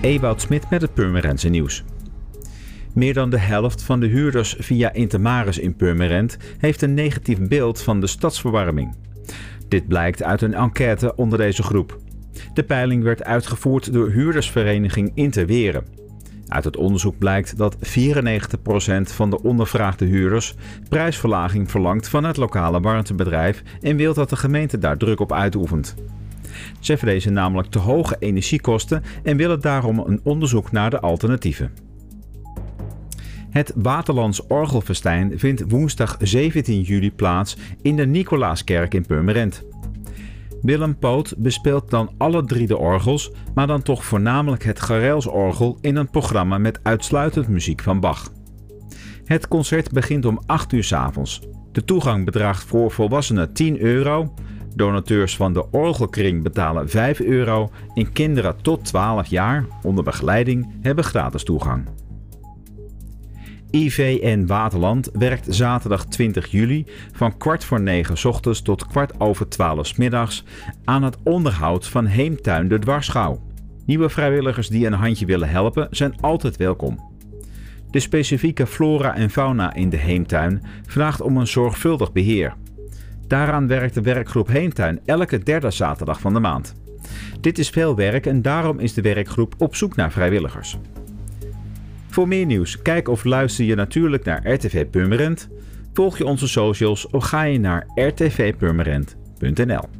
Ewout Smit met het Purmerendse nieuws. Meer dan de helft van de huurders via Intermaris in Purmerend heeft een negatief beeld van de stadsverwarming. Dit blijkt uit een enquête onder deze groep. De peiling werd uitgevoerd door huurdersvereniging Interweren. Uit het onderzoek blijkt dat 94% van de ondervraagde huurders prijsverlaging verlangt van het lokale warmtebedrijf en wil dat de gemeente daar druk op uitoefent. Ze vrezen namelijk te hoge energiekosten en willen daarom een onderzoek naar de alternatieven. Het Waterlands Orgelfestijn vindt woensdag 17 juli plaats in de Nicolaaskerk in Purmerend. Willem Poot bespeelt dan alle drie de orgels, maar dan toch voornamelijk het Garelsorgel in een programma met uitsluitend muziek van Bach. Het concert begint om 8 uur s avonds. De toegang bedraagt voor volwassenen 10 euro, donateurs van de Orgelkring betalen 5 euro en kinderen tot 12 jaar onder begeleiding hebben gratis toegang. IVN Waterland werkt zaterdag 20 juli van kwart voor negen ochtends tot kwart over twaalf middags aan het onderhoud van Heemtuin de Dwarsschouw. Nieuwe vrijwilligers die een handje willen helpen zijn altijd welkom. De specifieke flora en fauna in de Heemtuin vraagt om een zorgvuldig beheer. Daaraan werkt de werkgroep Heemtuin elke derde zaterdag van de maand. Dit is veel werk en daarom is de werkgroep op zoek naar vrijwilligers. Voor meer nieuws, kijk of luister je natuurlijk naar RTV Purmerend, volg je onze socials of ga je naar rtvpurmerend.nl.